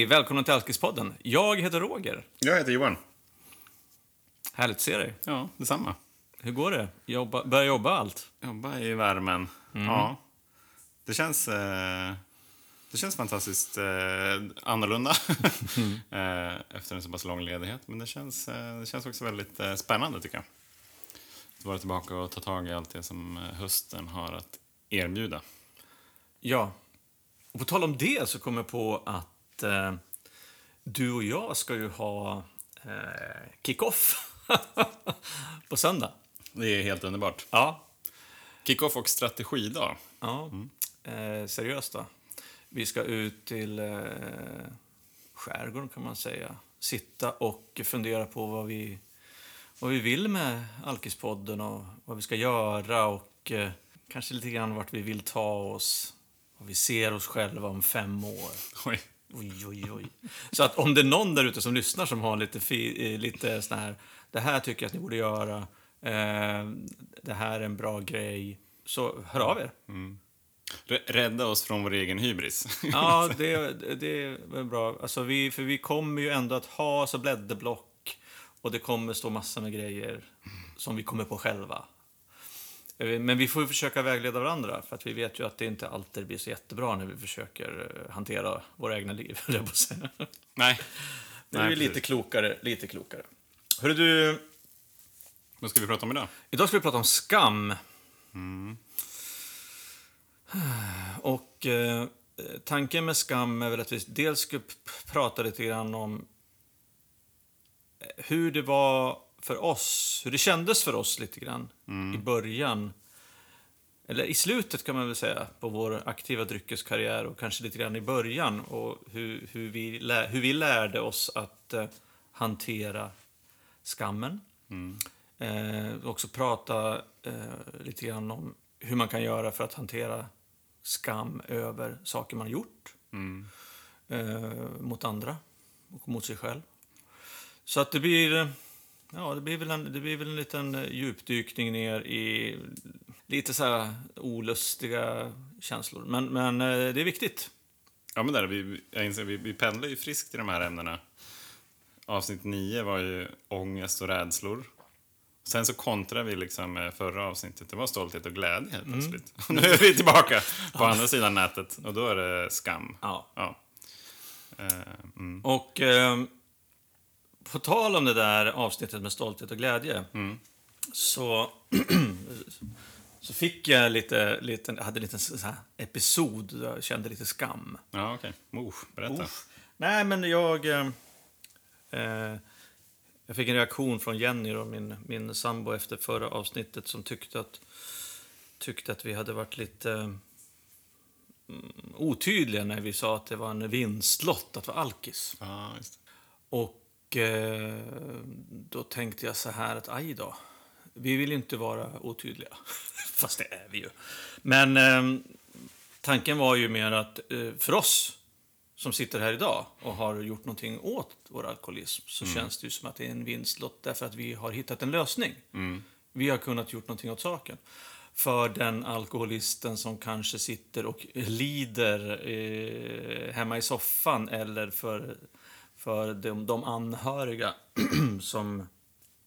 Hej, välkommen till Alkispodden. Jag heter Roger. Jag heter Johan. Härligt att se dig. Ja, detsamma. Hur går det? Jobba, börja jobba allt? Jobba i värmen. Ja. Det känns, eh, det känns fantastiskt eh, annorlunda eh, efter en så pass lång ledighet. Men det känns, eh, det känns också väldigt eh, spännande tycker jag. Att vara tillbaka och ta tag i allt det som hösten har att erbjuda. Ja. Och på tal om det så kom jag på att eh, du och jag ska ju ha eh, kick-off på söndag. Det är helt underbart. Ja. Kickoff och strategidag. ja. Eh, seriöst då. Vi ska ut till eh, skärgården kan man säga. Sitta och fundera på vad vi, vad vi vill med Alkispodden och vad vi ska göra och eh, kanske lite grann vart vi vill ta oss. Och vi ser oss själva om fem år. Oj. Oj, oj, oj. Så att om det är någon där ute som lyssnar som har lite, fi, eh, lite sån här, det här tycker jag att ni borde göra, eh, det här är en bra grej, så hör av er. R- Rädda oss från vår egen hybris. Ja, det, det är bra. Alltså vi, för vi kommer ju ändå att ha så blädderblock och det kommer stå massor med grejer som vi kommer på själva. Eh, Men vi får försöka vägleda varandra, för att vi vet ju att det inte alltid blir så jättebra när vi försöker eh, hantera våra egna liv, jag på säga. Nej. Nu är vi lite klokare, lite klokare. Hörru du, Vad ska vi prata om idag? idag ska vi prata om skam. Och eh, tanken med skam är väl att vi dels ska prata lite grann om eh, hur det var för oss, hur det kändes för oss lite grann i början. Eller i slutet kan man väl säga, på vår aktiva dryckeskarriär och kanske lite grann i början. Och hur, hur, vi, lä- hur vi lärde oss att eh, hantera skammen. Eh, också prata eh, lite grann om hur man kan göra för att hantera skam över saker man har gjort eh, mot andra och mot sig själv. Så att det blir, eh, ja, det blir, väl, en, det blir väl en liten eh, djupdykning ner i lite så här olustiga känslor. Men, men eh, det är viktigt. Ja, men där, vi, jag inser, vi, vi pendlar ju friskt i de här ämnena. Avsnitt 9 var ju ångest och rädslor. Sen så kontrar vi liksom med förra avsnittet. Det var stolthet och glädje helt plötsligt. Och nu är vi tillbaka på andra sidan nätet och då är det skam. Ja. Ja. Eh, mm. Och eh, på tal om det där avsnittet med stolthet och glädje så, så fick jag lite, lite, jag hade en liten så här episod där jag kände lite skam. Ja, okej. Okay. berätta. Uff. Nej, men jag... Eh, eh, jag fick en reaktion från Jenny, då, min, min sambo, efter förra avsnittet som tyckte att, tyckte att vi hade varit lite mm, otydliga när vi sa att det var en vinstlott att vara alkis. Just det. Och eh, då tänkte jag så här att aj då. Vi vill ju inte vara otydliga. Fast det är vi ju. Men eh, tanken var ju mer att eh, för oss som sitter här idag och har gjort någonting åt vår alkoholism så känns det ju som att det är en vinstlott därför att vi har hittat en lösning. Vi har kunnat gjort någonting åt saken. För den alkoholisten som kanske sitter och lider eh, hemma i soffan eller för, för de, de anhöriga som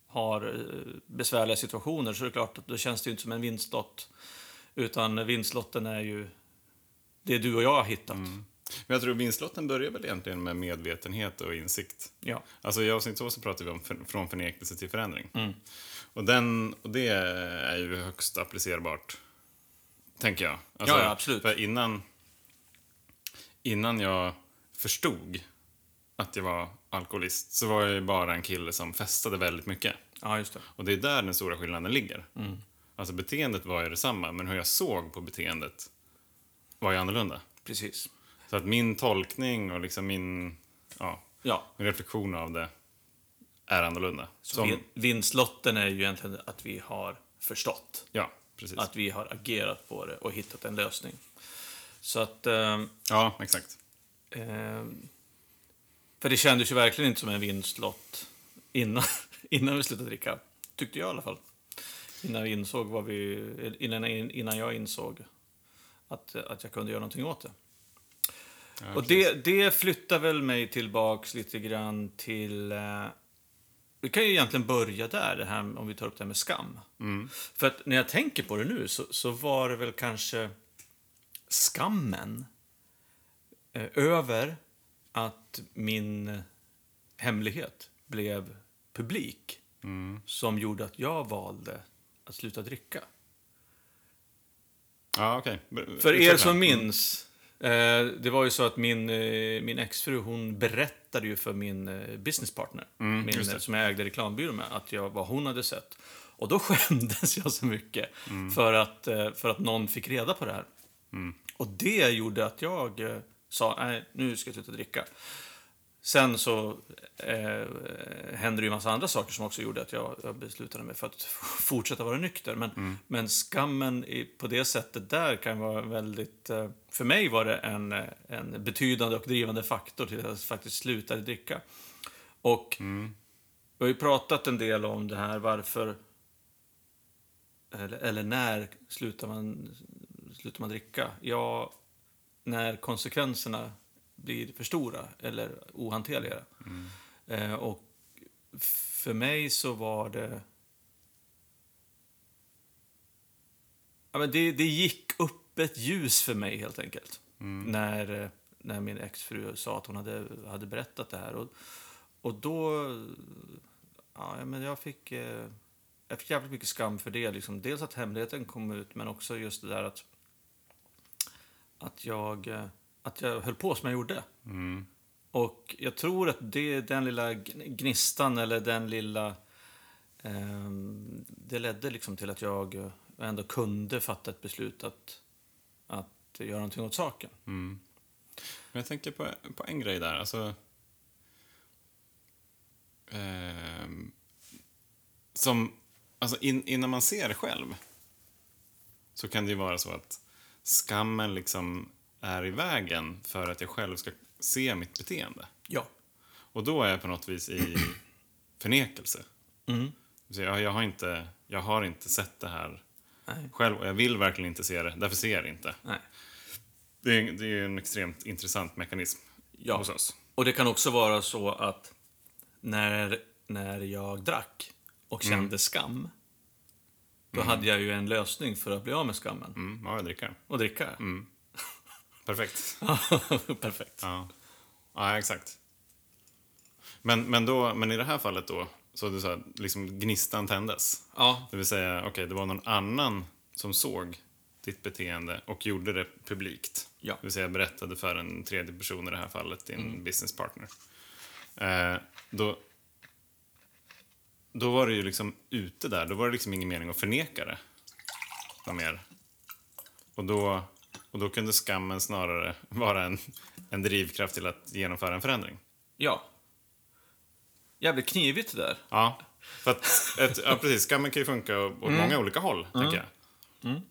har eh, besvärliga situationer så är det klart att då känns det ju inte som en vinstlott. Utan vinstlotten är ju det du och jag har hittat. Men jag tror vinstlotten börjar väl egentligen med medvetenhet och insikt. Ja. Alltså i avsnitt två så pratar vi om för, från förnekelse till förändring. Mm. Och, den, och det är ju högst applicerbart, tänker jag. Alltså, Ja, ja, absolut. För innan, innan jag förstod att jag var alkoholist så var jag ju bara en kille som festade väldigt mycket. ja, just det. Och det är där den stora skillnaden ligger. Alltså beteendet var ju detsamma, men hur jag såg på beteendet var ju annorlunda. Precis. Så att min tolkning och liksom min ja, Ja. min reflektion av det är annorlunda. Som, Vin- Vinstlotten är ju egentligen att vi har förstått. ja, precis. Att vi har agerat på det och hittat en lösning. Så att... Eh, Ja, exakt. eh, för det kändes ju verkligen inte som en vinstlott innan, innan vi slutade dricka. Tyckte jag i alla fall. Innan vi insåg vad vi... Innan, innan jag insåg att, att jag kunde göra någonting åt det. och det, det flyttar väl mig tillbaks lite grann till... Eh, vi kan ju egentligen börja där, det här, om vi tar upp det här med skam. För att när jag tänker på det nu så, så var det väl kanske skammen eh, över att min hemlighet blev publik som gjorde att jag valde att sluta dricka. Ja, okej. För er som minns, eh, det var ju så att min, eh, min exfru hon berättade ju för min eh, businesspartner, min, Mm, det. som jag ägde reklambyrå med, att jag, vad hon hade sett. Och då skämdes jag så mycket Mm. för, att, eh, för att någon fick reda på det här. Mm. Och det gjorde att jag sa, nej, nu ska jag sluta dricka. Sen så eh, hände det ju massa andra saker som också gjorde att jag, jag beslutade mig för att fortsätta vara nykter. Men, Mm. men skammen i, på det sättet där kan vara väldigt... Eh, för mig var det en, eh, en betydande och drivande faktor till att jag faktiskt slutade dricka. Och Mm. vi har ju pratat en del om det här, varför... Eller, eller när slutar man, slutar man dricka? Ja, när konsekvenserna blir för stora eller ohanterliga. Eh, och för mig så var det... Ja, men det, det gick upp ett ljus för mig helt enkelt. När, eh, när min exfru sa att hon hade, hade berättat det här. Och, och då... Ja, men jag fick... Eh, jag fick jävligt mycket skam för det. Liksom. Dels att hemligheten kom ut, men också just det där att... Att jag, eh, att jag höll på som jag gjorde. Mm. Och jag tror att det, den lilla gn- gnistan eller den lilla... ehm, det ledde liksom till att jag eh, ändå kunde fatta ett beslut att, att göra någonting åt saken. Men jag tänker på, på en grej där. Alltså, ehm, som, alltså in, innan man ser själv så kan det ju vara så att skammen liksom är i vägen för att jag själv ska se mitt beteende. Ja. Och då är jag på något vis i förnekelse. Mm. Så jag, jag, har inte, jag har inte sett det här Nej. själv och jag vill verkligen inte se det, därför ser jag det inte. Nej. Det är, det är en extremt intressant mekanism Ja. hos oss. Och det kan också vara så att när, när jag drack och kände skam, då hade jag ju en lösning för att bli av med skammen. Mm, ja, jag dricker. Och dricka. Perfekt. Perfekt. Ja, ja exakt. Men, men, då, men i det här fallet då, så du sa liksom gnistan tändes. Ja, Det vill säga, okej, det var någon annan som såg ditt beteende och gjorde det publikt. Ja. Det vill säga berättade för en tredje person i det här fallet, din business partner. Eh, då, då var det ju liksom ute där, då var det liksom ingen mening att förneka det. Mer. Och då, och då kunde skammen snarare vara en, en drivkraft till att genomföra en förändring. ja. Jävligt knivigt det där. Ja, för att ett, ja, precis, skammen kan ju funka åt många olika håll, tänker jag.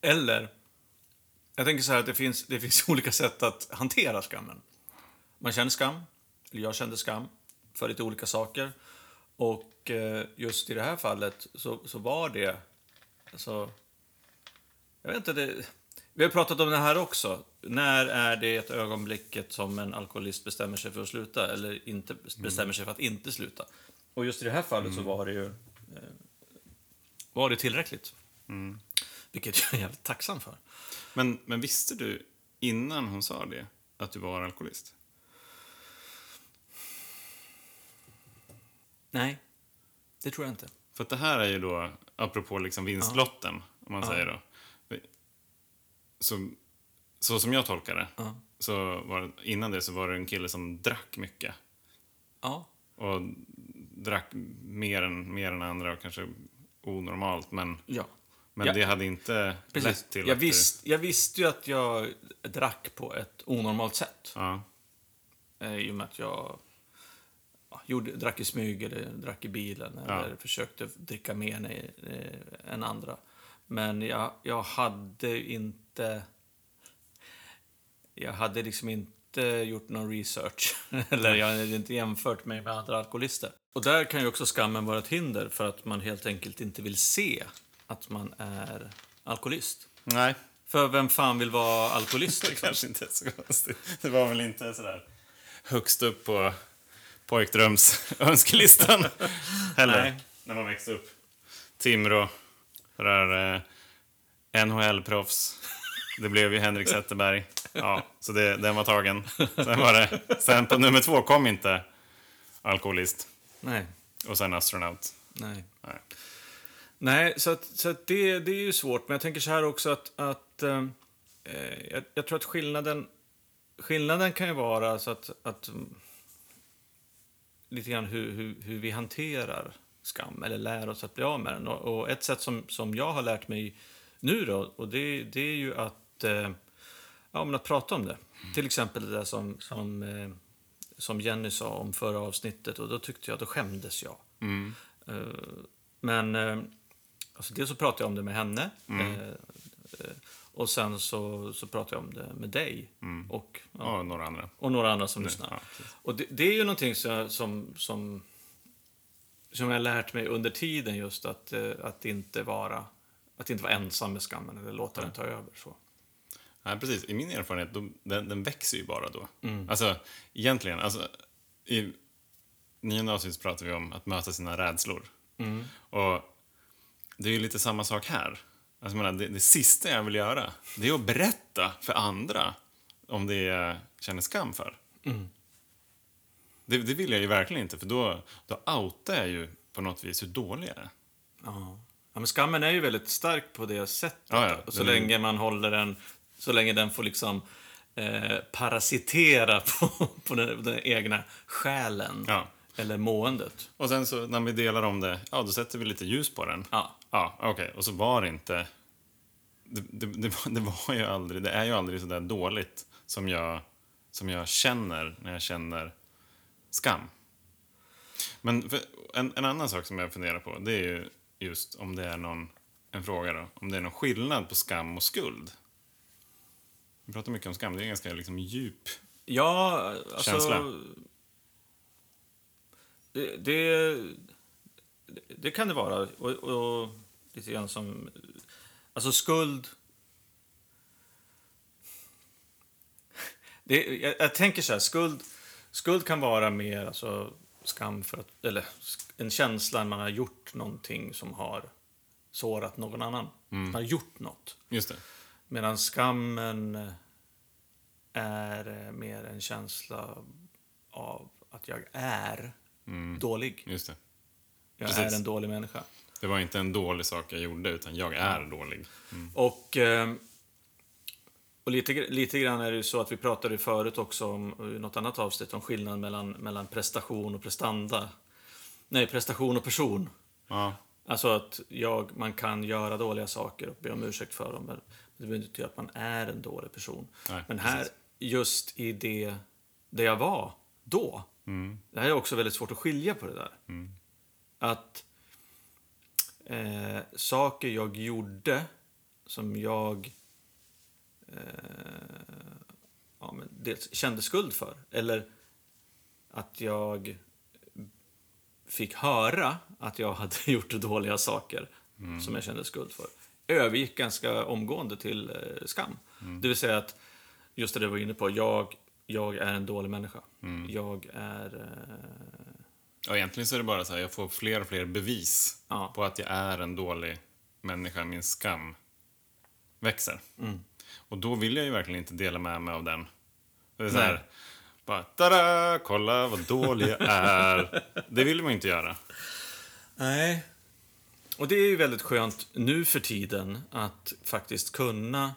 Eller, jag tänker så här att det finns, det finns olika sätt att hantera skammen. Man känner skam, eller jag kände skam, för lite olika saker. Och eh, just i det här fallet så, så var det, alltså, jag vet inte, det, vi har pratat om det här också. När är det ett ögonblicket som en alkoholist bestämmer sig för att sluta eller inte bestämmer sig för att inte sluta? Och just i det här fallet så var det ju eh, var det tillräckligt. Vilket jag är jävligt tacksam för. Men, men visste du innan hon sa det att du var alkoholist? Nej, det tror jag inte. För det här är ju då, apropå liksom vinstlotten, om man säger då. Så, så som jag tolkar det, Ja. så var innan det så var det en kille som drack mycket. Ja, Och drack mer än, mer än andra och kanske onormalt. Men, ja. men Ja. det hade inte Precis. lett till Jag, att... visst, jag visste ju att jag drack på ett onormalt sätt. Ja, Eh, I och med att jag ja, gjorde, drack i smyg eller drack i bilen eller Ja. försökte dricka mer än, eh, än andra. Men jag, jag hade inte... Jag hade liksom inte gjort någon research. eller jag hade inte jämfört mig med andra alkoholister. Och där kan ju också skammen vara ett hinder för att man helt enkelt inte vill se att man är alkoholist. nej. För vem fan vill vara alkoholist? Det Liksom? kanske inte är så konstigt. Det var väl inte sådär högst upp på pojkdröms önskelistan heller. Nej. När man växte upp. Timrå. Det där eh, NHL-proffs. Det blev ju Henrik Zetterberg. Ja, så det, den var tagen. Sen var det... Sen på nummer två kom inte alkoholist. Nej. Och sen astronaut. Nej. Nej. Nej, så, att, så att det, det är ju svårt. Men jag tänker så här också att... att eh, jag, jag tror att skillnaden, skillnaden kan ju vara så att... att mm, lite grann hur, hur, hur vi hanterar skam, eller lär oss att bli av med den. Och, och ett sätt som, som jag har lärt mig nu då, och det, det är ju att, eh, ja, men att prata om det. Till exempel det där som, som, eh, som Jenny sa om förra avsnittet, och då tyckte jag, då skämdes jag. Mm. Eh, Men alltså dels så pratade jag om det med henne. Mm. Och sen så, så pratade jag om det med dig. Och, ja, Och några andra. och några andra som Ja, lyssnar. precis. Och det, det är ju någonting som, som, som, som jag har lärt mig under tiden just att, att inte vara att inte vara ensam med skammen eller låta den ta över. Så. Nej, precis. I min erfarenhet, då, den, den växer ju bara då. Mm. Alltså, egentligen, alltså, i nionde avsnittet pratar vi om att möta sina rädslor. Mm. Och det är ju lite samma sak här. Alltså, menar, det, det sista jag vill göra, det är att berätta för andra om det jag känner skam för. Mm. Det, det vill jag ju verkligen inte, för då, då outar jag ju på något vis hur dålig jag är. Ja. ja, men skammen är ju väldigt stark på det sättet. Ja, ja. Så länge man håller den, så länge den får liksom eh, parasitera på, på den, den egna själen. Ja. Eller måendet. Och sen så när vi delar om det, ja då sätter vi lite ljus på den. Ja. Ja, okej. Och så var det inte... Det, det, det, var, det var ju aldrig, det är ju aldrig så där dåligt som jag, som jag känner när jag känner skam. Men en, en annan sak som jag funderar på, det är ju just om det är någon, en fråga då, om det är någon skillnad på skam och skuld. Vi pratar mycket om skam, det är en ganska liksom djup... Ja, alltså... Känsla. Det, det, det kan det vara. Och, och lite grann som... Alltså skuld... Det, jag, jag tänker så här, skuld, skuld kan vara mer alltså, skam för att... Eller en känsla när man har gjort någonting som har sårat någon annan. Man har gjort något. Just det. Medan skammen är eh, mer en känsla av att jag är dålig. Just det. Jag precis. är en dålig människa. Det var inte en dålig sak jag gjorde, utan jag är dålig. Och, eh, och lite, lite grann är det ju så att vi pratade förut också om i något annat avsnitt om skillnaden mellan, mellan prestation och prestanda. Nej, prestation och person. Ja, Alltså att jag, man kan göra dåliga saker och be om ursäkt för dem. Men det behöver inte betyda att man är en dålig person. Nej, men här, precis. just i det, det jag var då. Det här är också väldigt svårt att skilja på det där. Att eh, saker jag gjorde som jag eh, ja, men dels kände skuld för. Eller att jag fick höra att jag hade gjort dåliga saker som jag kände skuld för. Övergick ganska omgående till eh, skam. Det vill säga att, just det du var inne på, jag, jag är en dålig människa. Jag är... Eh, Och egentligen så är det bara så här, jag får fler och fler bevis Ja. på att jag är en dålig människa. Min skam växer. Mm. Och då vill jag ju verkligen inte dela med mig av den. Det är så här, bara tada, kolla vad dålig jag är. Det vill man inte göra. Nej. Och det är ju väldigt skönt nu för tiden att faktiskt kunna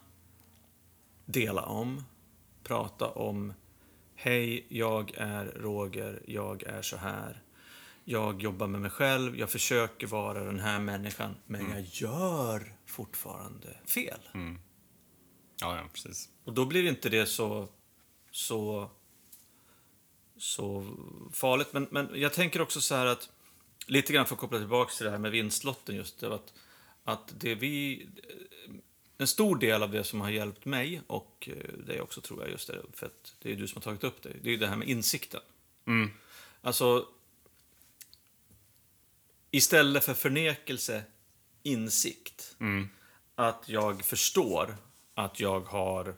dela om, prata om Hej, jag är Roger, jag är så här. Jag jobbar med mig själv, jag försöker vara den här människan, men jag gör fortfarande fel. Ja, ja, precis. Och då blir inte det så, så, så farligt. Men, men jag tänker också så här att, lite grann för att koppla tillbaka till det här med vinstlotten just det, att, att det vi, en stor del av det som har hjälpt mig och eh, det också tror jag just det, för att det är du som har tagit upp det, det är det här med insikten. Mm. Alltså, istället för förnekelse, insikt. Mm. Att jag förstår att jag har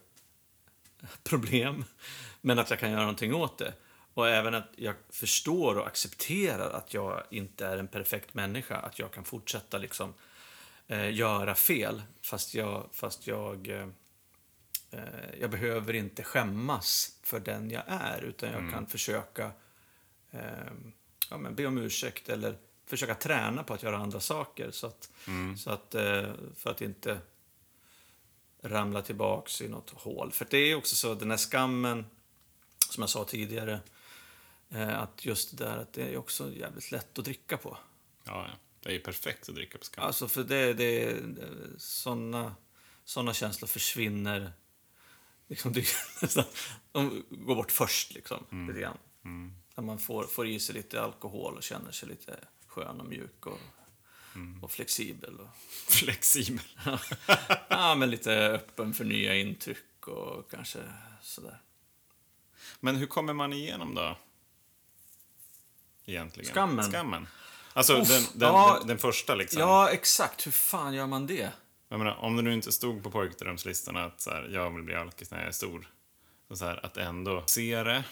problem, men att jag kan göra någonting åt det. Och även att jag förstår och accepterar att jag inte är en perfekt människa. Att jag kan fortsätta liksom eh, göra fel, fast jag, fast jag, eh, eh jag behöver inte skämmas för den jag är, utan jag kan försöka eh, ja, men be om ursäkt eller försöka träna på att göra andra saker. Så att, så att, eh, för att inte ramla tillbaks i något hål. För det är också så, den här skammen, som jag sa tidigare, att just det där att det är också jävligt lätt att dricka på. Ja, det är ju perfekt att dricka på skam. Alltså för det, det såna, såna känslor försvinner. Liksom, de går bort först liksom, mm. lite grann. Mm. När man får, får i sig lite alkohol och känner sig lite skön och mjuk och, mm. och flexibel. Och, flexibel? ja, men lite öppen för nya intryck och kanske sådär. Men hur kommer man igenom då? Egentligen. Skammen? Skammen. Alltså Uff, den, den, ja, den, den, första liksom. Ja, exakt. Hur fan gör man det? Jag menar, om det nu inte stod på pojkdrömslistan att så här, jag vill bli alkis när jag är stor. Så här, att ändå se det.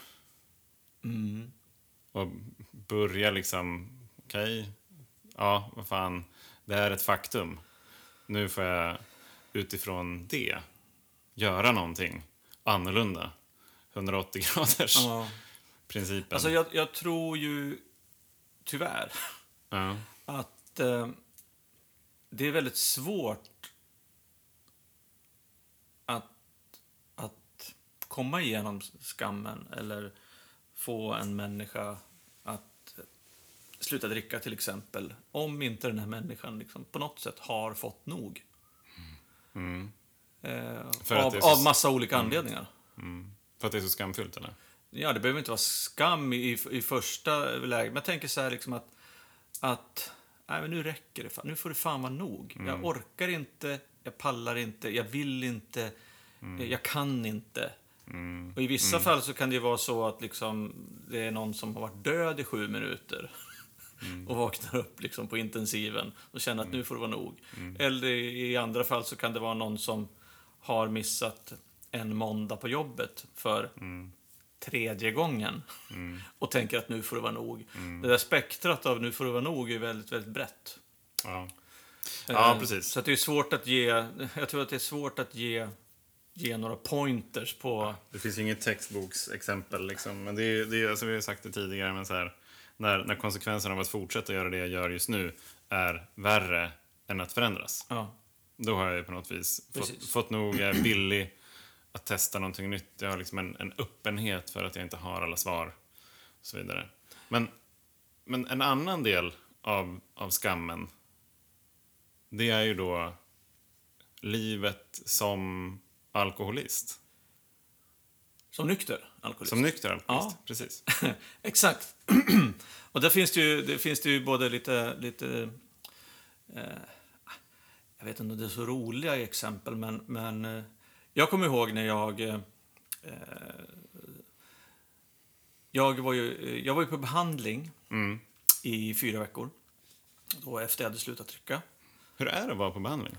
Mm. Och börja liksom, okej, okay, ja, vad fan, det är ett faktum. Nu får jag utifrån det göra någonting annorlunda. 180 graders ja. principen. Alltså jag, jag, tror ju tyvärr ja. att eh, det är väldigt svårt att, att komma igenom skammen eller få en människa att sluta dricka till exempel. Om inte den här människan liksom på något sätt har fått nog. Mm. Eh, av, så... av massa olika mm. anledningar. Mm. För att det är så skamfyllt eller? Ja, det behöver inte vara skam i, i första läget. Men jag tänker så här liksom att, att nej, men nu räcker det. Nu får det fan vara nog. Mm. Jag orkar inte, jag pallar inte, jag vill inte, mm. jag kan inte. Mm. Och I vissa mm. fall så kan det vara så att liksom, det är någon som har varit död i sju minuter mm. och vaknar upp liksom på intensiven och känner att nu får det vara nog. Mm. Eller i andra fall så kan det vara någon som har missat en måndag på jobbet för mm. Tredje gången mm. och tänker att nu får det vara nog. Mm. Det där spektrat av nu får det vara nog är väldigt, väldigt brett. Ja, ja precis. Så det är svårt att ge, jag tror att det är svårt att ge ge några pointers på... Det finns ju inget textboksexempel, liksom. men det är, det är, alltså, vi har sagt det tidigare, men så här, när, när konsekvenserna av att fortsätta göra det jag gör just nu är värre än att förändras. Ja. Då har jag på något vis fått, fått nog, billig att testa någonting nytt. Jag har liksom en, en öppenhet för att jag inte har alla svar. Och så vidare. Men, men en annan del av, av skammen, det är ju då livet som alkoholist. Som nykter alkoholist? Som nykter alkoholist, ja. precis. Exakt. och där finns det ju, det finns det ju både lite... lite eh, jag vet inte om det är så roliga exempel, men, men eh, jag kommer ihåg när jag... Eh, jag, var ju, jag var ju på behandling mm. i fyra veckor. Då efter jag hade slutat trycka. Hur är det att vara på behandling?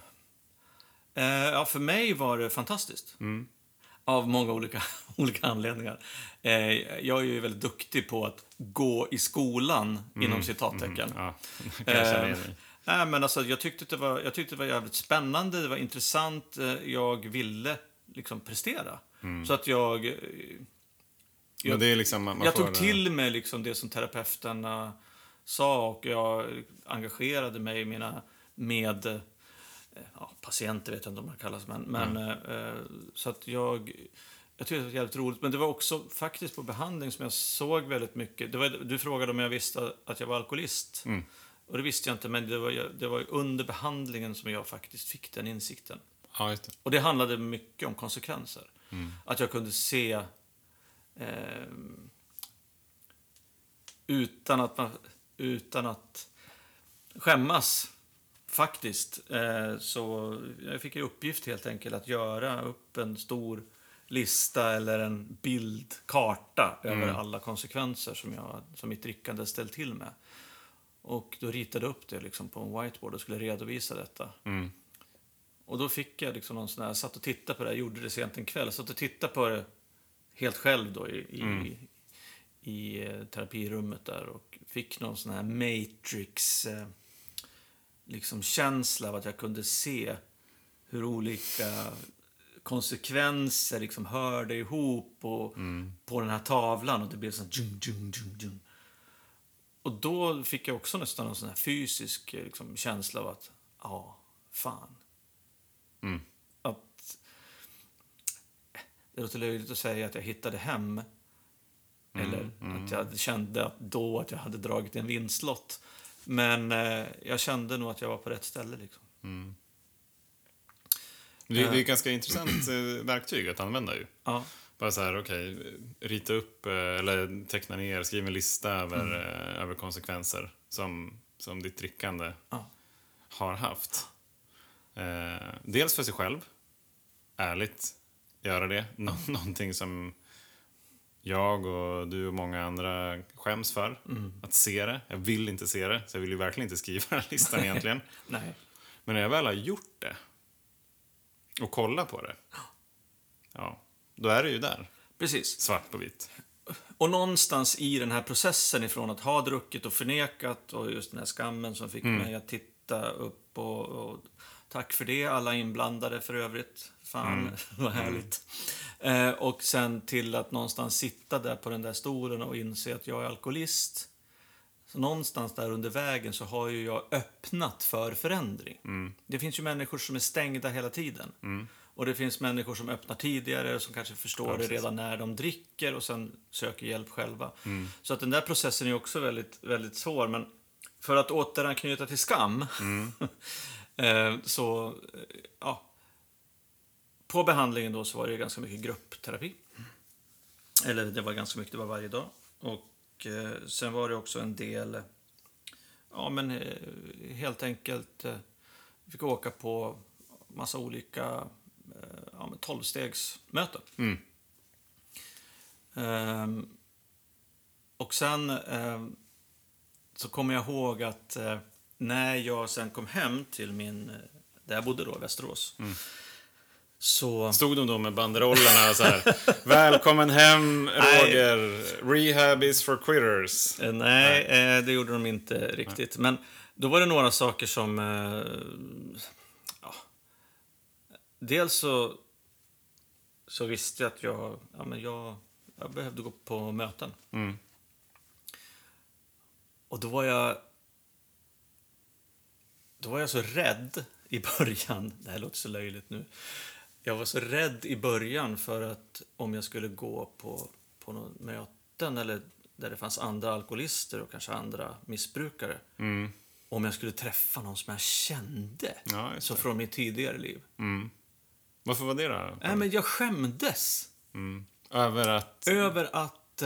Eh, ja, för mig var det fantastiskt. Mm. Av många olika, olika anledningar. Eh, jag är ju väldigt duktig på att gå i skolan, mm. inom citattecken. Mm. Ja, eh, nej, men alltså, jag, tyckte det var, jag tyckte det var jävligt spännande, det var intressant. Eh, jag ville liksom prestera. Mm. Så att jag... Jag, liksom, jag tog till mig liksom det som terapeuterna sa och jag engagerade mig i mina med ja, patienter vet jag inte om man kallas, men, men mm. eh, så att jag, jag tyckte det var jävligt roligt. Men det var också faktiskt på behandling som jag såg väldigt mycket. Det var, du frågade om jag visste att jag var alkoholist. Mm. Och det visste jag inte, men det var, det var under behandlingen som jag faktiskt fick den insikten. Ja, det. Och det handlade mycket om konsekvenser. Mm. Att jag kunde se eh, utan att man, utan att skämmas Faktiskt. Eh, så jag fick i uppgift helt enkelt att göra upp en stor lista eller en bildkarta mm. över alla konsekvenser som, jag, som mitt drickande ställt till med. Och då ritade jag upp det liksom på en whiteboard och skulle redovisa detta. Mm. Och då fick jag liksom någon sån här, jag satt och tittade på det, jag gjorde det sent en kväll, jag satt och tittade på det helt själv då i, i, Mm. i eh, terapirummet där och fick någon sån här Matrix eh, liksom känsla av att jag kunde se hur olika konsekvenser liksom hörde ihop och, på den här tavlan och det blev sån djung, djung, djung, djung. Och då fick jag också nästan en sån här fysisk eh, liksom, känsla av att, ja, fan. Mm. Att, det låter löjligt att säga att jag hittade hem. Eller att jag kände att då att jag hade dragit en vinstlott. Men eh, jag kände nog att jag var på rätt ställe. Liksom. Det, det är ett ganska intressant eh, verktyg att använda ju. Ja. Bara så här, okej, rita upp eh, eller teckna ner, skriv en lista över, eh, över konsekvenser som, som ditt drickande Ja. har haft. Eh, dels för sig själv, ärligt göra det. Nå- någonting som jag och du och många andra skäms för. Att se det. Jag vill inte se det, så jag vill ju verkligen inte skriva den här listan egentligen. Nej. Men när jag väl har gjort det och kollat på det, ja, då är det ju där, Precis. svart på vitt. Och någonstans i den här processen ifrån att ha druckit och förnekat och just den här skammen som fick mig att titta upp och, och tack för det alla inblandade för övrigt. Fan, vad härligt. Eh, och sen till att någonstans sitta där på den där stolen och inse att jag är alkoholist. Så någonstans där under vägen så har ju jag öppnat för förändring. Det finns ju människor som är stängda hela tiden. Och det finns människor som öppnar tidigare, som kanske förstår det redan när de dricker och sen söker hjälp själva. Så att den där processen är också väldigt, väldigt svår. Men för att återanknyta till skam, eh, så, eh, ja. På behandlingen då så var det ganska mycket gruppterapi. Eller det var ganska mycket, det var varje dag. Och eh, sen var det också en del, ja men eh, helt enkelt, eh, vi fick åka på massa olika eh, ja, tolvstegsmöten. Mm. Ehm, och sen ehm, så kommer jag ihåg att eh, när jag sen kom hem till min, eh, där jag bodde då, Västerås. Så... Stod de då med banderollerna så här, välkommen hem Roger, rehab is for quitters. Eh, Nej, eh, det gjorde de inte riktigt. Men då var det några saker som... Ja. Dels så, så visste jag att jag, ja, men jag, jag behövde gå på möten. Mm. Och då var jag... Då var jag så rädd i början. Det här låter så löjligt nu. Jag var så rädd i början för att om jag skulle gå på, på någon möten eller där det fanns andra alkoholister och kanske andra missbrukare. Mm. Om jag skulle träffa någon som jag kände. Ja, så från mitt tidigare liv. Mm. Varför var det då? Nej, men jag skämdes. Mm. Över att... över att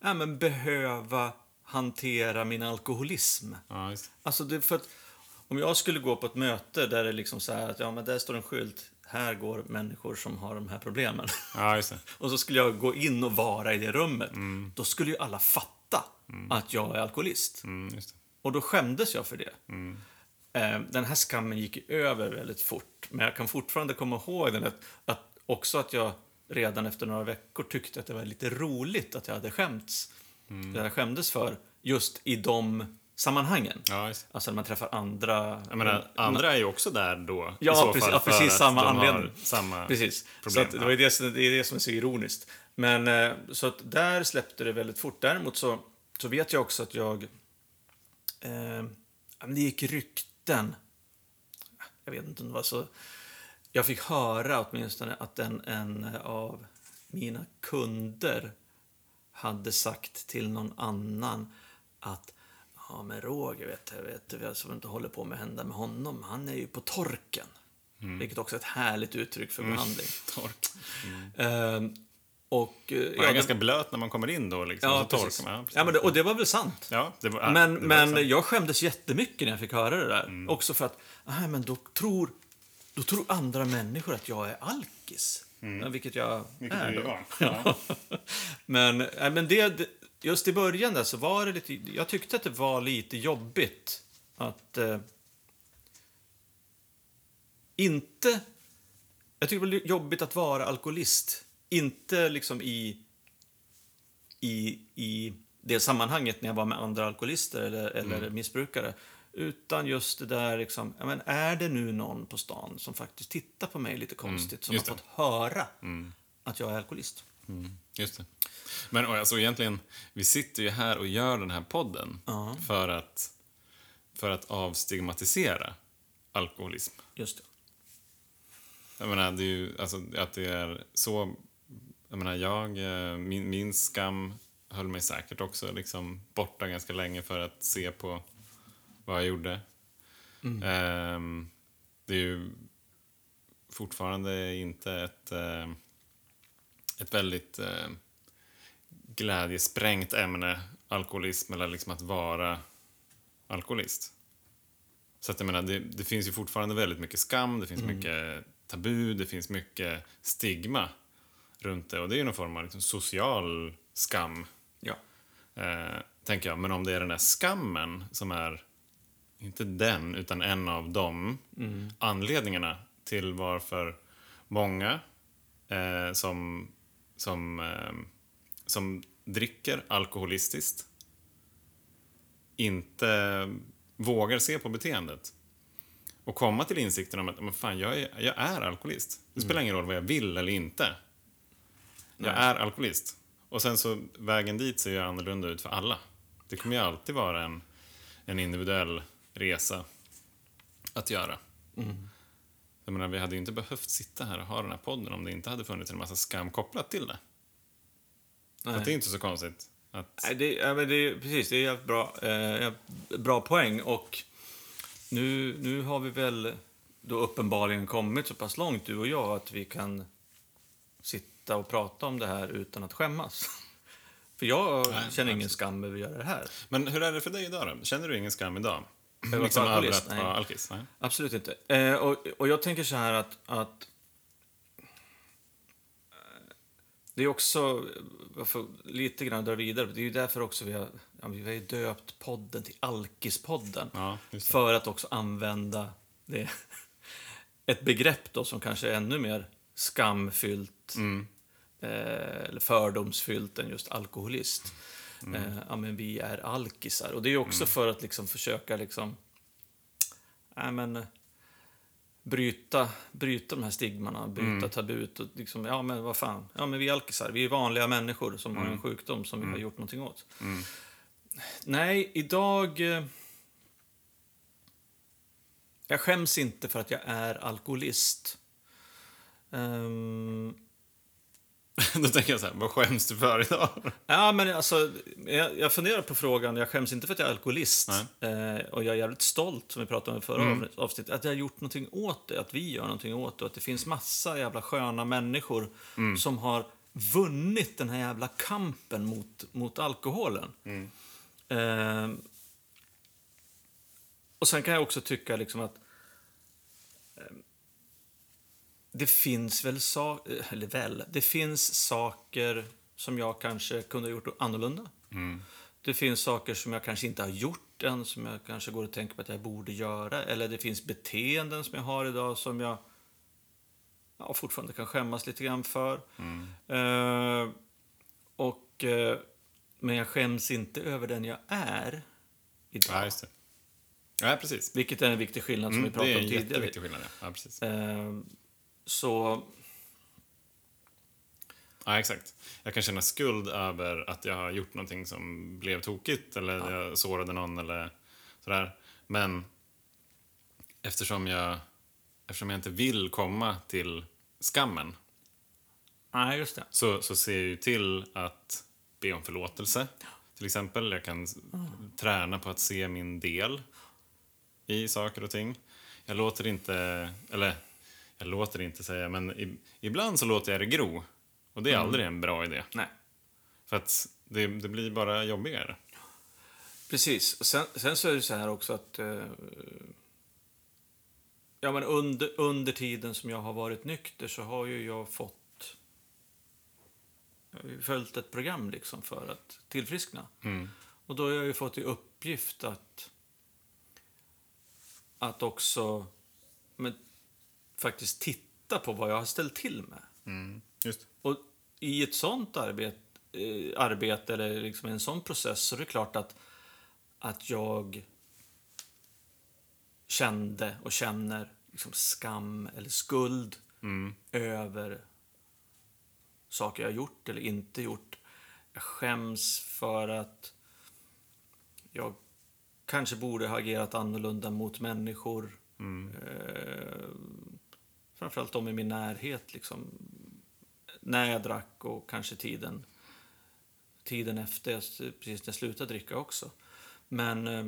ja, men behöva hantera min alkoholism. Ja, just. Alltså det, för att, om jag skulle gå på ett möte där det liksom så här att ja, men där står en skylt, här går människor som har de här problemen. Ja, och så skulle jag gå in och vara i det rummet. Då skulle ju alla fatta att jag är alkoholist. Mm. Och då skämdes jag för det. Mm. Eh, Den här skammen gick över väldigt fort. Men jag kan fortfarande komma ihåg den, att, att också att jag redan efter några veckor tyckte att det var lite roligt att jag hade skämts. Mm. Det jag skämdes för just i de sammanhangen. Ja. Alltså när man träffar andra... Jag menar, andra är ju också där då. i Ja, så precis, fall, ja, precis samma anledning. Samma Precis. problem. Så att det, var det, som- det är det som är så ironiskt. Men eh, så att där släppte det väldigt fort. Däremot så, så vet jag också att jag... Eh, det gick rykten. Jag vet inte om det var så... Jag fick höra åtminstone att en, en av mina kunder hade sagt till någon annan att Ja, men Roger, vet du, vet vad som inte håller på med hända med honom? Han är ju på torken. Vilket också är ett härligt uttryck för behandling. Tork. Ehm, och, eh, Man är ja, ganska blöt när man kommer in då. Liksom, ja, så precis. man. Ja, men det, och det var väl sant. Ja, det var, men det var men sant. jag skämdes jättemycket när jag fick höra det där. Mm. Också för att, nej men då tror, då tror andra människor att jag är alkis. Ja, vilket jag Mm. Vilket är då. Ja. men nej, men det, det, just i början där så var det lite, jag tyckte att det var lite jobbigt att, eh, Inte... Jag tycker det var jobbigt att vara alkoholist. Inte liksom i, i, i det sammanhanget när jag var med andra alkoholister eller, eller missbrukare. Utan just det där, liksom, ja, men är det nu någon på stan som faktiskt tittar på mig lite konstigt, som har fått höra att jag är alkoholist? Just det. Men alltså egentligen, vi sitter ju här och gör den här podden Ja. för, att, för att avstigmatisera alkoholism. Just det. Jag menar, det är ju, alltså, att det är så... Jag menar, jag, eh, min, min skam höll mig säkert också liksom borta ganska länge för att se på vad jag gjorde. Ehm, det är ju fortfarande inte ett, eh, ett väldigt eh, glädjesprängt ämne, alkoholism, eller liksom att vara alkoholist. Så att jag menar, det, det finns ju fortfarande väldigt mycket skam, det finns mycket tabu, det finns mycket stigma runt det. Och det är ju någon form av liksom social skam, Ja. eh, tänker jag. Men om det är den där skammen som är, inte den, utan en av de anledningarna till varför många eh, som, som, eh, som dricker alkoholistiskt inte vågar se på beteendet och komma till insikten om att men fan, jag, är, jag är alkoholist. Det spelar ingen roll vad jag vill eller inte. Jag Nej. är alkoholist. Och sen så, vägen dit ser ju annorlunda ut för alla. Det kommer ju alltid vara en, en individuell resa att göra. Jag menar, vi hade ju inte behövt sitta här och ha den här podden om det inte hade funnits en massa skam kopplat till det. Att det är inte så konstigt. Att, Nej, det, ja, men det är, precis, det är jävligt bra, eh, bra poäng. Och nu, nu har vi väl då uppenbarligen kommit så pass långt, du och jag, att vi kan sitta och prata om det här utan att skämmas. För jag Nej, känner ingen absolut. skam över att göra det här. Men hur är det för dig idag då? Känner du ingen skam idag? Liksom över att Nej. vara alkis? Nej. Absolut inte. Eh, och, och jag tänker så här att, att eh, det är också, varför, lite grann dra vidare, det är ju därför också vi har, ja, vi har döpt podden till Alkispodden. Ja. För att också använda det, ett begrepp då som kanske är ännu mer skamfyllt Mm. eh, eller fördomsfyllt än just alkoholist. Mm. Eh, ja, men vi är alkisar. Och det är också för att liksom försöka liksom, ja, men, bryta, bryta de här stigmarna, bryta Mm. tabut. Och liksom, ja, men vad fan, ja, men vi är alkisar. Vi är vanliga människor som har Mm. en sjukdom som vi har gjort någonting åt. Nej, idag... eh, Jag skäms inte för att jag är alkoholist. Ehm, Då tänker jag så här, vad skäms du för idag? ja, men alltså, jag, jag funderar på frågan. Jag skäms inte för att jag är alkoholist. Eh, och jag är jävligt stolt, som vi pratade om i förra Mm. avsnittet, att jag har gjort någonting åt det. Att vi gör någonting åt det. Att det finns massa jävla sköna människor Mm. som har vunnit den här jävla kampen mot, mot alkoholen. Mm. Ehm, och sen kan jag också tycka liksom att ehm, det finns väl saker, eller väl, det finns saker som jag kanske kunde ha gjort annorlunda. Det finns saker som jag kanske inte har gjort än, som jag kanske går och tänker på att jag borde göra. Eller det finns beteenden som jag har idag som jag ja, fortfarande kan skämmas lite grann för. Eh, och, eh, men jag skäms inte över den jag är idag. Ja, just det. Ja, precis. Vilket är en viktig skillnad som Mm, vi pratade det är om en tidigare. jätteviktig skillnad. Ja. Ja, precis. Eh, så, Ja, exakt. Jag kan känna skuld över att jag har gjort någonting som blev tokigt eller jag sårade någon eller sådär. Men eftersom jag, eftersom jag inte vill komma till skammen nej just det. så, så ser jag ju till att be om förlåtelse. Till exempel, jag kan s- träna på att se min del i saker och ting. Jag låter inte, eller jag låter inte säga, men i, ibland så låter jag det gro. Och det är aldrig en bra idé. Nej. För att det, det blir bara jobbigare. Precis. Och Sen, sen så är det så här också att... Eh, ja, men under, under tiden som jag har varit nykter så har ju jag fått... Jag har ju följt ett program liksom för att tillfriskna. Och då har jag ju fått i uppgift att... Att också men, faktiskt titta på vad jag har ställt till med. Just. Och i ett sånt arbete, eh, arbete eller liksom en sån process så är det klart att, att jag kände och känner liksom skam eller skuld över saker jag gjort eller inte gjort. Jag skäms för att jag kanske borde ha agerat annorlunda mot människor. Eh, framförallt de i min närhet. Liksom, när jag drack och kanske tiden, tiden efter, precis när jag slutade dricka också. Men, eh,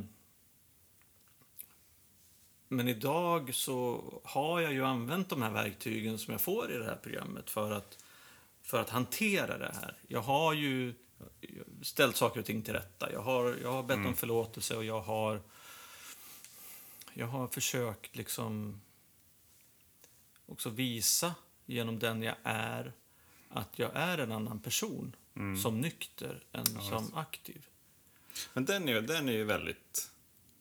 men idag så har jag ju använt de här verktygen som jag får i det här programmet för att, för att hantera det här. Jag har ju ställt saker och ting till rätta. Jag har, jag har bett om förlåtelse och jag har, jag har försökt liksom också visa genom den jag är att jag är en annan person som nykter än som aktiv. Men den är, den är ju väldigt...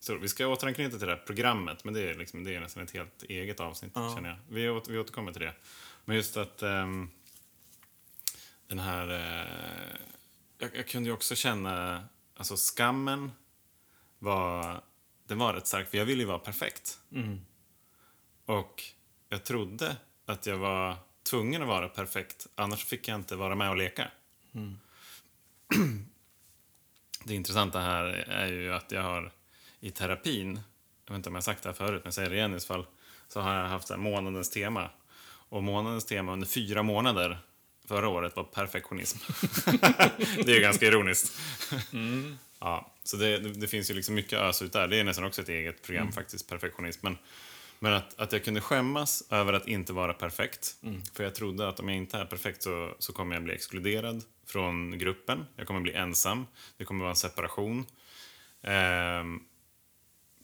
Så vi ska återanknyta till det här programmet, men det är, liksom, det är nästan ett helt eget avsnitt, Ja. känner jag. Vi, åter, vi återkommer till det. Men just att ehm, den här... eh, jag, jag kunde ju också känna... Alltså skammen var... Den var rätt stark, för jag ville ju vara perfekt. Och jag trodde att jag var tvungen att vara perfekt, annars fick jag inte vara med och leka. Det intressanta här är ju att jag har i terapin, jag vet inte om jag sagt det här förut, men jag säger det igen i så fall, så har jag haft så månadens tema. Och månadens tema under fyra månader förra året var perfektionism. det är ju ganska ironiskt. Ja, så det, det, finns ju liksom mycket ös ut där. Det är nästan också ett eget program faktiskt, perfektionism. Men, men att, att jag kunde skämmas över att inte vara perfekt. För jag trodde att om jag inte är perfekt så, så kommer jag bli exkluderad från gruppen. Jag kommer bli ensam. Det kommer vara en separation. Ehm,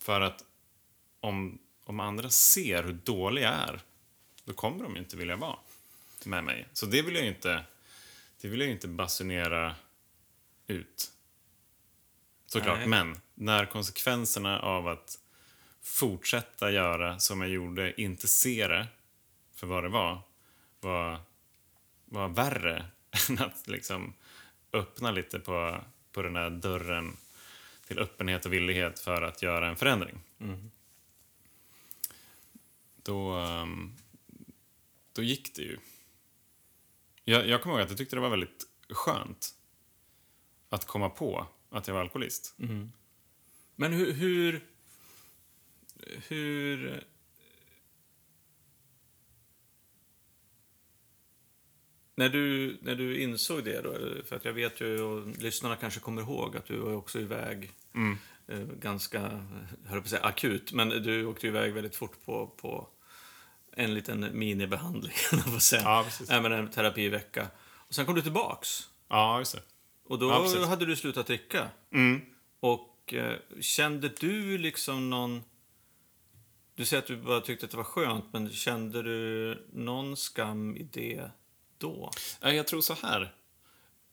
för att om, om andra ser hur dålig jag är, då kommer de inte vilja vara med mig. Så det vill jag inte, det vill jag inte basunera ut. Såklart, Nej. men när konsekvenserna av att fortsätta göra som jag gjorde, inte se det för vad det var, var, var värre än att liksom öppna lite på, på den här dörren till öppenhet och villighet för att göra en förändring. Då, ehm, då gick det ju. Jag, jag kommer ihåg att jag tyckte det var väldigt skönt att komma på att jag var alkoholist. Men hur... Hur... hur när, du, när du insåg det, då, för att jag vet ju, och lyssnarna kanske kommer ihåg, att du var också iväg eh, ganska, höll på att säga akut, men du åkte iväg väldigt fort på, på en liten minibehandling, på säga. Ja, precis. Även en terapivecka. Och sen kom du tillbaks. Ja, just det. Och då Ja, hade du slutat dricka. Mm. Och eh, kände du liksom någon... Du säger att du bara tyckte att det var skönt, men kände du någon skam i det då? Ja, Jag tror så här.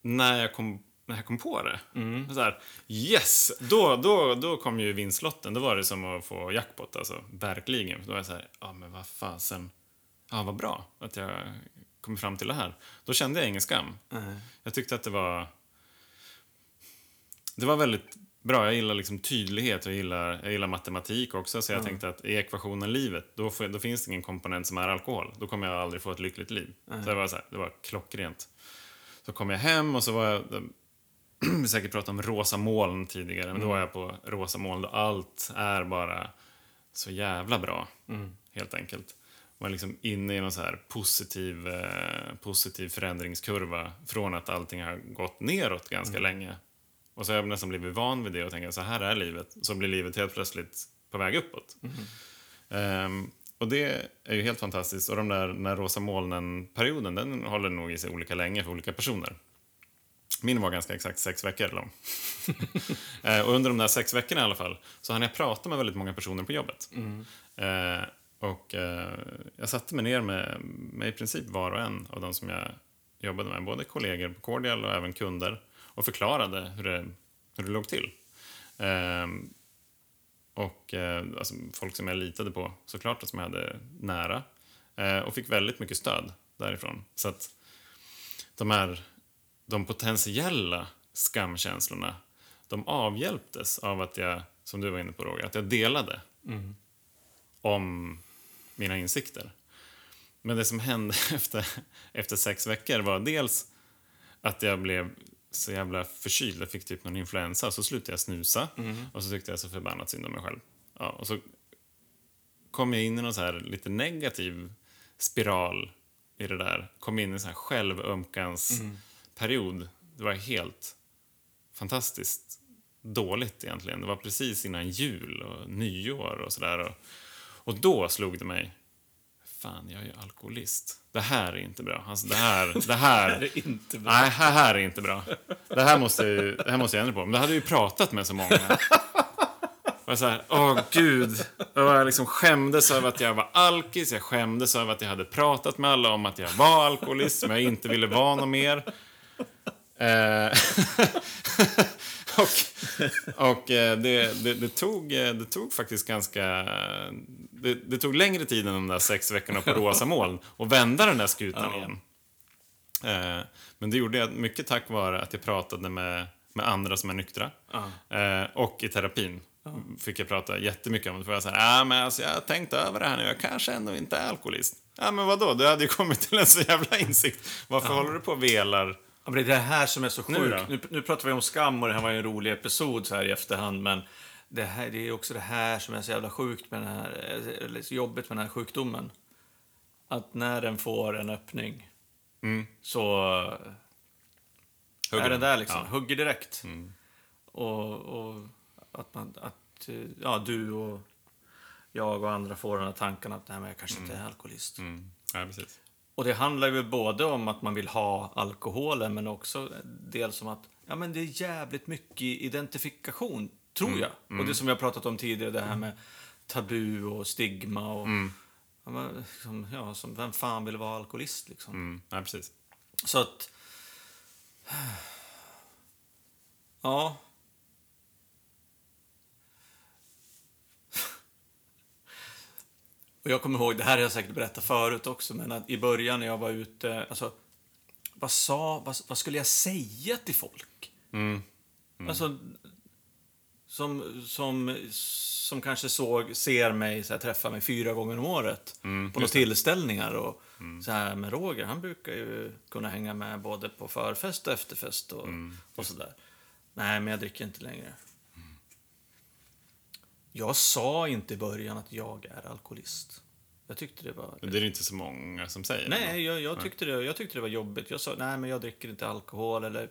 När jag kom, när jag kom på det. Så här, yes! Då, då, då kom ju vinstlotten. Då var det som att få jackpot. Alltså, verkligen. Då var jag så här, ja men vad fasen. Ja, vad bra att jag kom fram till det här. Då kände jag ingen skam. Nej. Jag tyckte att det var... Det var väldigt bra. Jag gillar liksom tydlighet. Jag gillar, jag gillar matematik också. Så jag tänkte att i ekvationen livet, då, får, då finns det ingen komponent som är alkohol. Då kommer jag aldrig få ett lyckligt liv. Så det var, så här, det var klockrent. Så kom jag hem och så var jag... Vi säkert pratat om rosa moln tidigare, men då var jag på rosa moln då allt är bara så jävla bra, helt enkelt. Man är liksom inne i någon så här positiv, eh, positiv förändringskurva från att allting har gått neråt ganska länge. Och så har jag nästan blivit van vid det och tänker så här är livet. Så blir livet helt plötsligt på väg uppåt. Ehm, och det är ju helt fantastiskt. Och de där, den där rosa molnen-perioden, den håller nog i sig olika länge för olika personer. Min var ganska exakt sex veckor lång. Eh, och under de där sex veckorna i alla fall så hann jag prata med väldigt många personer på jobbet. Eh, och eh, jag satte mig ner med, med i princip var och en av de som jag jobbade med, både kollegor på Cordial och även kunder, och förklarade hur det, hur det låg till. Ehm, och eh, alltså, folk som jag litade på såklart, och som jag hade nära. Eh, och fick väldigt mycket stöd därifrån. Så att de här de potentiella skamkänslorna, de avhjälptes av att jag, som du var inne på Roger, att jag delade om mina insikter. Men det som hände efter, efter sex veckor var dels att jag blev så jävla förkyld. Jag fick typ någon influensa. Så slutade jag snusa. Och så tyckte jag så förbannat synd om mig själv. Ja, och så kom jag in i någon så här lite negativ spiral i det där. Kom in i en sån här självömkansperiod. Det var helt fantastiskt dåligt egentligen. Det var precis innan jul och nyår och sådär. Och, och då slog det mig. Fan, jag är ju alkoholist. Det här är inte bra. Alltså, det här... Det här, Det är inte bra. Nej, här, här är inte bra. Det här måste, jag ju- det här måste jag ändra på. Men det hade jag ju pratat med så många. Och jag så här, åh gud. Och jag liksom skämdes över att jag var alkis. Jag skämdes över att jag hade pratat med alla om att jag var alkoholist, men jag inte ville vara något mer. Eh, och och eh, det, det, det, tog, eh, det tog faktiskt ganska... Det, det tog längre tid än de där sex veckorna på rosa moln att vända den där skutan Ja. igen. Eh, Men det gjorde jag mycket tack vare att jag pratade med, med andra som är nyktra. Eh, och i terapin fick jag prata jättemycket om det. För jag sa, ah, men alltså, jag har tänkt över det här nu, jag kanske ändå inte är alkoholist. Ja, men vadå? Du hade ju kommit till en så jävla insikt. Varför håller du på och velar? Ja, men det är det här som är så Nu sjukt. då? Nu, nu, pratar vi om skam och det här var ju en rolig episod så här i efterhand. Men det, här, det är också det här som är så jävla sjukt med den här, eller så jobbigt med den här sjukdomen. Att när den får en öppning Mm. så Hugger är den där liksom. Ja. Hugger direkt. Mm. Och, och att, man, att eh, ja, du och jag och andra får den här tanken att nej, men jag kanske inte är alkoholist. Mm. Ja, precis. Och det handlar ju både om att man vill ha alkoholen men också dels om att ja, men det är jävligt mycket identifikation, tror jag. Och det som vi har pratat om tidigare, det här med tabu och stigma och... Ja, men, liksom, ja, som, vem fan vill vara alkoholist liksom? Mm. Ja, precis. Så att... Ja. Och jag kommer ihåg, det här har jag säkert berättat förut också, men att i början när jag var ute, alltså, vad sa, vad, vad skulle jag säga till folk? Alltså, som, som, som kanske såg, ser mig, så här, träffar mig fyra gånger om året på några tillställningar. Och, så här, med Roger, han brukar ju kunna hänga med både på förfest och efterfest och, och sådär. Nej, men jag dricker inte längre. Jag sa inte i början att jag är alkoholist. Jag tyckte det var... Men det är inte så många som säger. Nej, jag, jag, tyckte det, jag tyckte det var jobbigt. Jag sa nej, men jag dricker inte alkohol eller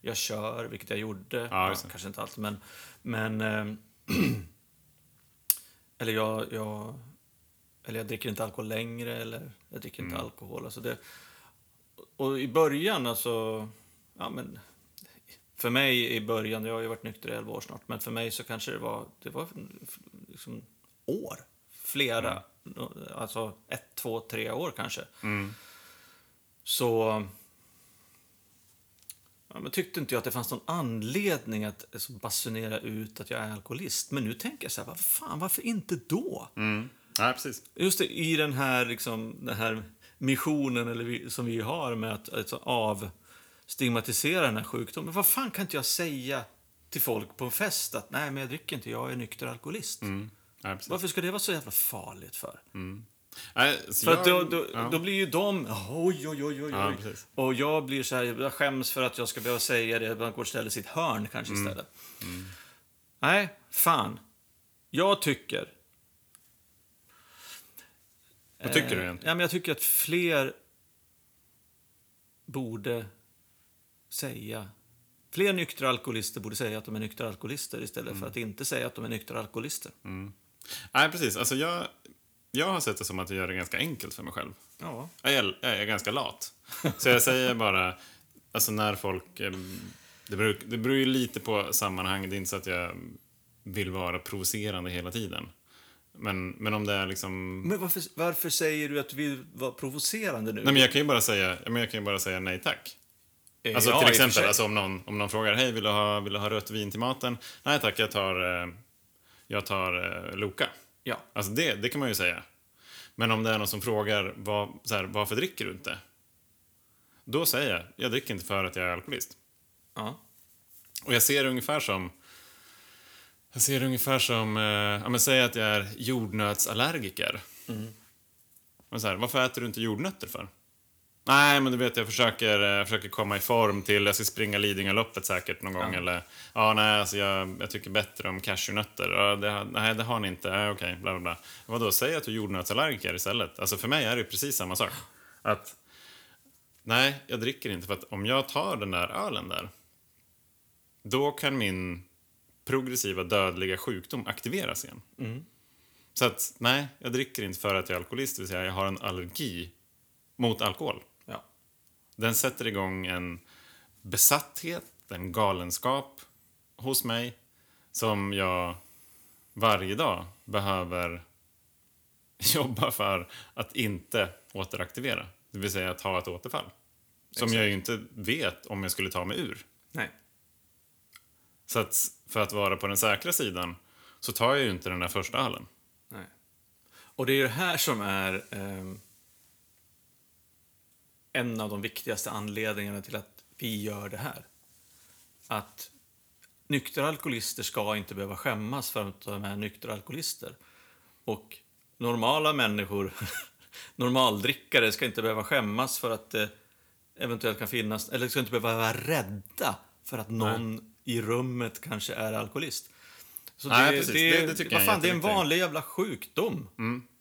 jag kör, vilket jag gjorde. Ja, det. kanske inte alltid, men... men eh, eller jag, jag... Eller jag dricker inte alkohol längre, eller jag dricker inte alkohol. Alltså det, och i början, alltså... Ja, men... För mig i början, jag har ju varit nykter i 11 år snart, men för mig så kanske det var, det var liksom år. Flera, alltså ett, två, tre år kanske. Så ja, men tyckte inte jag att det fanns någon anledning att alltså, basunera ut att jag är alkoholist. Men nu tänker jag så här, vad fan, varför inte då? Mm. Ja, precis. Just det, i den här, liksom, den här missionen eller vi, som vi har med att alltså, avstigmatisera den här sjukdomen. Vad fan kan inte jag säga till folk på en fest att nej, men jag dricker inte, jag är nykter alkoholist. Mm. Ja. Varför ska det vara så jävla farligt för? Nej, så För att då, jag- då, ja. då blir ju de, oj, oj, oj, oj, Ja. Och jag blir så här, jag skäms för att jag ska behöva säga det, man går och ställer sitt hörn kanske Mm. istället. Nej, fan. Jag tycker... Vad tycker du Eh, egentligen? Ja, men jag tycker att fler borde säga... Fler nyktra alkoholister borde säga att de är nyktra alkoholister istället Mm. för att inte säga att de är nyktra alkoholister. Nej, precis. Alltså, jag, jag har sett det som att jag gör det ganska enkelt för mig själv. Ja. Jag är, jag är ganska lat. Så jag säger bara, alltså när folk... eh, Det beror, det beror ju lite på sammanhang. Det är inte så att jag vill vara provocerande hela tiden. Men, men om det är liksom... Men varför, varför säger du att du vill vara provocerande nu? Nej, men jag kan ju bara säga, men jag kan ju bara säga nej tack. Eh, Alltså ja, till exempel, alltså, om, någon, om någon frågar, hej vill du, ha, vill du ha rött vin till maten? Nej tack, jag tar, eh, jag tar eh, Loka. Ja. Alltså det, det kan man ju säga. Men om det är någon som frågar vad, så här, varför dricker du inte? Då säger jag, jag dricker inte för att jag är alkoholist. Ja. Och jag ser det ungefär som... Jag ser det ungefär som... Eh, ja, men säg att jag är jordnötsallergiker. Men så här, varför äter du inte jordnötter för? Nej, men du vet, jag försöker, eh, försöker komma i form till... Jag ska springa Lidingöloppet säkert någon gång. Ja. Eller, ja, nej, alltså jag, jag tycker bättre om cashewnötter. Ja, det, nej, det har ni inte. Ja, Okej, bla, bla, bla. Vadå, säg att du är jordnötsallergiker istället. Alltså för mig är det precis samma sak. Att... Nej, jag dricker inte för att om jag tar den där ölen där då kan min progressiva dödliga sjukdom aktiveras igen. Så att, nej, jag dricker inte för att jag är alkoholist, det vill säga jag har en allergi mot alkohol. Den sätter igång en besatthet, en galenskap hos mig som jag varje dag behöver jobba för att inte återaktivera. Det vill säga att ha ett återfall. Som Exakt. jag ju inte vet om jag skulle ta mig ur. Nej. Så att för att vara på den säkra sidan så tar jag ju inte den där första ölen. Nej. Och det är ju det här som är ehm, en av de viktigaste anledningarna till att vi gör det här. Att nyktra alkoholister ska inte behöva skämmas för att de är nyktra alkoholister. Och normala människor, normaldrickare, ska inte behöva skämmas för att det eventuellt kan finnas, eller ska inte behöva vara rädda för att någon i rummet kanske är alkoholist. Så Nej, det, precis. det, Det- det tycker jag vad är fan, det är en vanlig jävla sjukdom.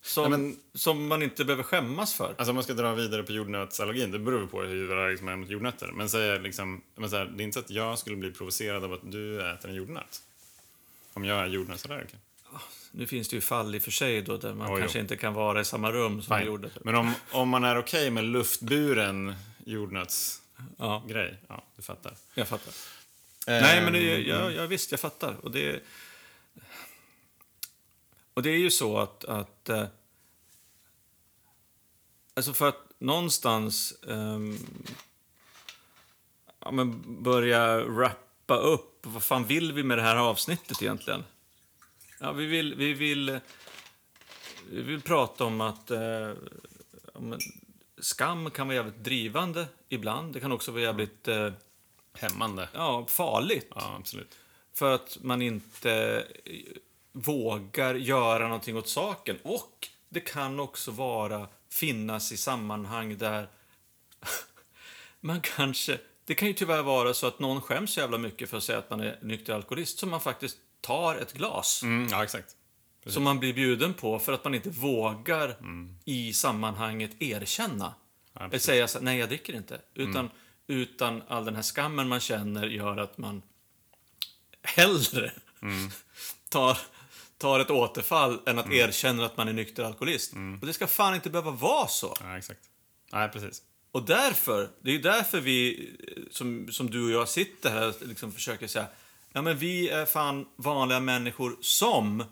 Som, Nej, men- som man inte behöver skämmas för. Alltså om man ska dra vidare på jordnötsallergin, det beror på hur allergisk man är mot jordnötter. Men säg liksom, men så här, det är inte så att jag skulle bli provocerad av att du äter en jordnöt. Om jag är jordnötsallergiker. Nu finns det ju fall i och för sig då där man Oj, kanske jo. inte kan vara i samma rum som gjorde. Men om, om man är okej med luftburen jordnötsgrej, Ja, ja, du fattar. jag fattar. Ehm, Nej, men det, ja, ja, visst, jag fattar. Och det, och det är ju så att... att eh, alltså för att någonstans ehm, ja, men börja wrappa upp. Vad fan vill vi med det här avsnittet egentligen? Ja, vi vill, vi vill, vi vill prata om att eh, men skam kan vara jävligt drivande ibland. Det kan också vara jävligt eh, Hämmande. ja, farligt. Ja, absolut. För att man inte eh, vågar göra någonting åt saken. Och det kan också vara finnas i sammanhang där man kanske... Det kan ju tyvärr vara så att någon skäms så jävla mycket för att säga att man är nykter alkoholist så man faktiskt tar ett glas Mm, ja, exakt. som man blir bjuden på för att man inte vågar i sammanhanget erkänna. Ja, precis. säga så nej jag dricker inte. Utan, utan all den här skammen man känner gör att man hellre tar, tar ett återfall än att erkänna att man är nykter alkoholist. Och det ska fan inte behöva vara så. Ja, exakt. Nej, precis. Och därför, det är ju därför vi, eh, som, som du och jag sitter här och liksom försöker säga, ja men vi är fan vanliga människor som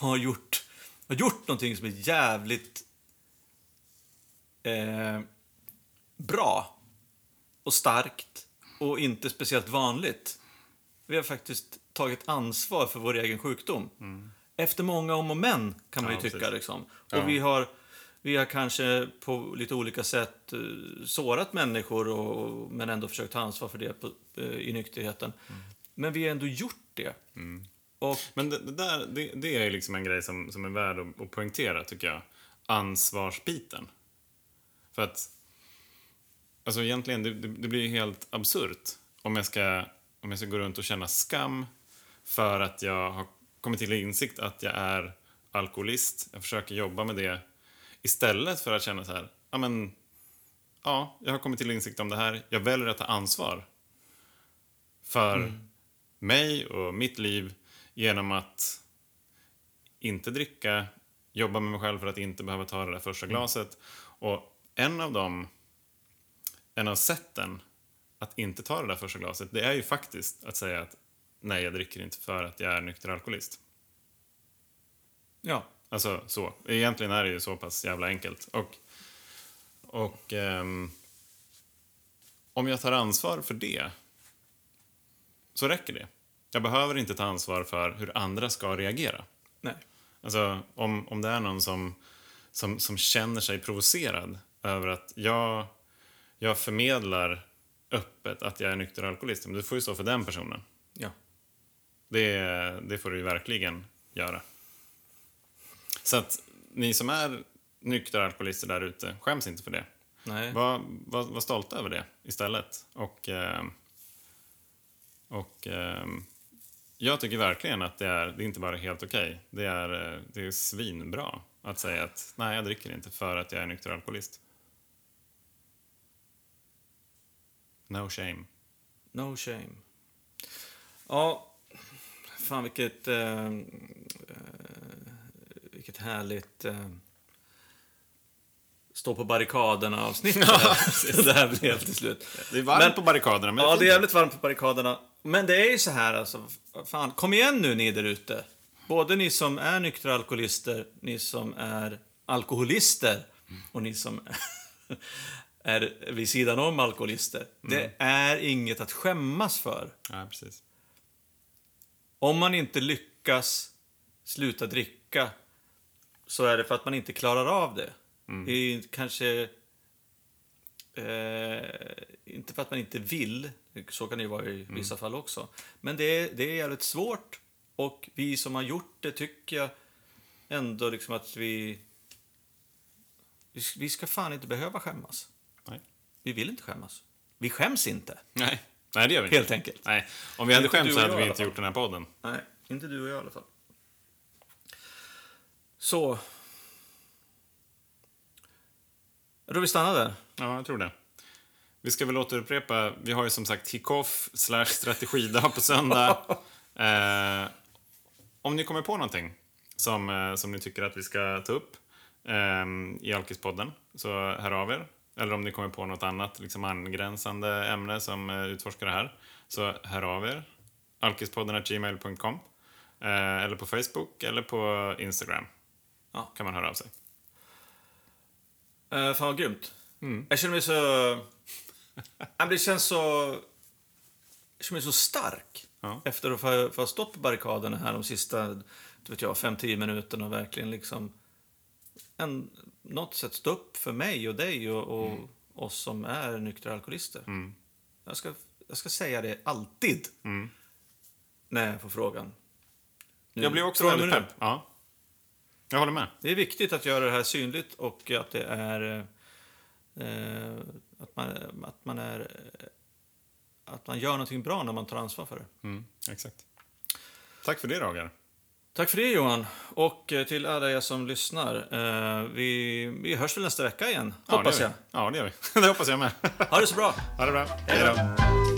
har gjort, har gjort någonting som är jävligt eh, bra och starkt och inte speciellt vanligt. Vi har faktiskt tagit ansvar för vår egen sjukdom. Efter många om och men, kan man Ja, ju tycka. precis. Liksom. Och Ja. vi har, vi har kanske på lite olika sätt eh, sårat människor, och, men ändå försökt ta ansvar för det på, eh, i nykterheten. Men vi har ändå gjort det. Och Men det, det där, det, det är liksom en grej som, som är värd att, att poängtera, tycker jag. Ansvarsbiten. För att, alltså egentligen, det, det, det blir ju helt absurt om jag, ska, om jag ska gå runt och känna skam för att jag har kommit till insikt att jag är alkoholist. Jag försöker jobba med det istället för att känna så här, ja men, ja, jag har kommit till insikt om det här. Jag väljer att ta ansvar för mig och mitt liv genom att inte dricka, jobba med mig själv för att inte behöva ta det där första glaset. Och en av dem, en av sätten att inte ta det där första glaset, det är ju faktiskt att säga att nej, jag dricker inte för att jag är nykter alkoholist. ja, Alltså så. Egentligen är det ju så pass jävla enkelt. Och, och ehm, om jag tar ansvar för det så räcker det. Jag behöver inte ta ansvar för hur andra ska reagera. nej. Alltså om, om det är någon som, som, som känner sig provocerad över att jag, jag förmedlar öppet att jag är nykter alkoholist. Men du får ju stå för den personen. Det, det får du ju verkligen göra. Så att ni som är nyktra alkoholister där ute, skäms inte för det. Nej. Var, var, var stolta över det istället. Och, eh, och eh, jag tycker verkligen att det är, det är inte bara helt okej. Det, är, eh, det är svinbra att säga att nej, jag dricker inte för att jag är nykter alkoholist. No shame. No shame. Ja, fan vilket... Eh, eh, vilket härligt... Eh, stå på barrikaderna-avsnitt här- det här blev till slut. Det är varmt Men- på barrikaderna, men Ja, det är jävligt varmt på barrikaderna. Men det är ju så här alltså. Fan, kom igen nu ni där ute. Både ni som är nyktra alkoholister, ni som är alkoholister och ni som är vid sidan om alkoholister. Det är inget att skämmas för. Ja, precis. Om man inte lyckas sluta dricka så är det för att man inte klarar av det. Det är kanske eh, inte för att man inte vill, så kan det ju vara i vissa fall också. Men det är, det är jävligt svårt och vi som har gjort det tycker jag ändå liksom att vi... vi- Vi ska fan inte behöva skämmas. Nej. Vi vill inte skämmas. Vi skäms inte, Nej. Nej, det gör vi inte. helt enkelt. Nej. Om vi hade skämt så hade vi inte gjort den här podden. Nej, inte du och jag i alla fall. Så. Jag tror vi stannar där. Ja, jag tror det. Vi ska väl återupprepa, vi har ju som sagt kick-off slash strategidag på söndag. eh, om ni kommer på någonting som, eh, som ni tycker att vi ska ta upp eh, i Alkispodden, så hör av er. Eller om ni kommer på något annat liksom angränsande ämne som eh, utforskar det här, så hör av er. Alkispodden gmail.com eh, eller på Facebook eller på Instagram. Ja. kan man höra av sig. Uh, fan vad grymt. Mm. Jag känner mig så... Det känns så... Jag känner mig så stark. Ja. Efter att ha stått på barrikaderna här de sista du vet jag, 5-10 minuterna och verkligen liksom... En, något sätt stå upp för mig och dig och, och Mm. oss som är nyktra alkoholister. Jag, ska, jag ska säga det alltid. Mm. När jag får frågan. Nu, Jag blir också väldigt pepp. Ja. Jag håller med. Det är viktigt att göra det här synligt och att det är... Eh, att, man, att man är... Att man gör någonting bra när man tar ansvar för det. Mm, exakt. Tack för det, Roger. Tack för det Johan. Och eh, till alla er som lyssnar. Eh, vi, vi hörs väl nästa vecka igen, Ja, hoppas jag. Ja, det gör vi. det hoppas jag med. Ha det så bra. Ha det bra. Hej då.